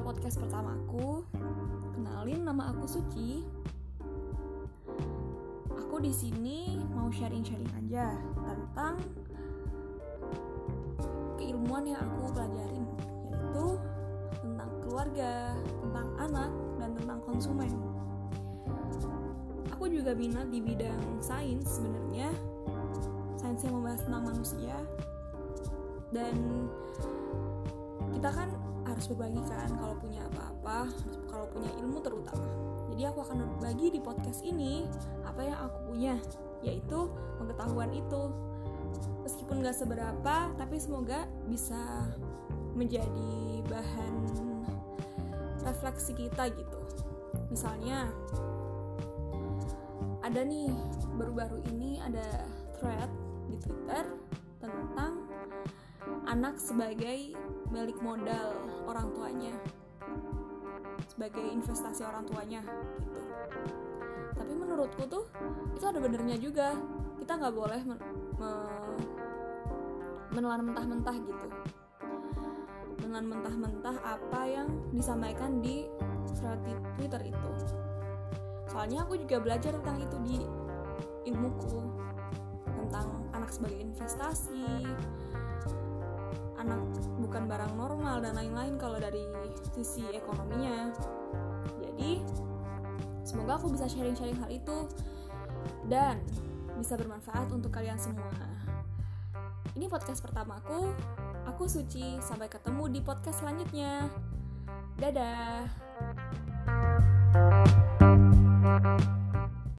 podcast pertamaku. Kenalin nama aku Suci. Aku di sini mau sharing-sharing aja tentang keilmuan yang aku pelajarin, yaitu tentang keluarga, tentang anak, dan tentang konsumen. Aku juga minat di bidang sains sebenarnya, sains yang membahas tentang manusia, dan kita kan harus berbagi kan kalau punya apa-apa kalau punya ilmu terutama. Jadi aku akan berbagi di podcast ini apa yang aku punya yaitu pengetahuan itu. Meskipun gak seberapa tapi semoga bisa menjadi bahan refleksi kita gitu. Misalnya ada nih baru-baru ini ada thread di Twitter anak sebagai milik modal orang tuanya. Sebagai investasi orang tuanya gitu. Tapi menurutku tuh itu ada benernya juga. Kita nggak boleh men me menelan mentah-mentah gitu. Menelan mentah-mentah apa yang disampaikan di Twitter itu. Soalnya aku juga belajar tentang itu di ilmuku. Tentang anak sebagai investasi anak bukan barang normal dan lain-lain kalau dari sisi ekonominya. Jadi semoga aku bisa sharing-sharing hal itu dan bisa bermanfaat untuk kalian semua. Ini podcast pertamaku. Aku Suci sampai ketemu di podcast selanjutnya. Dadah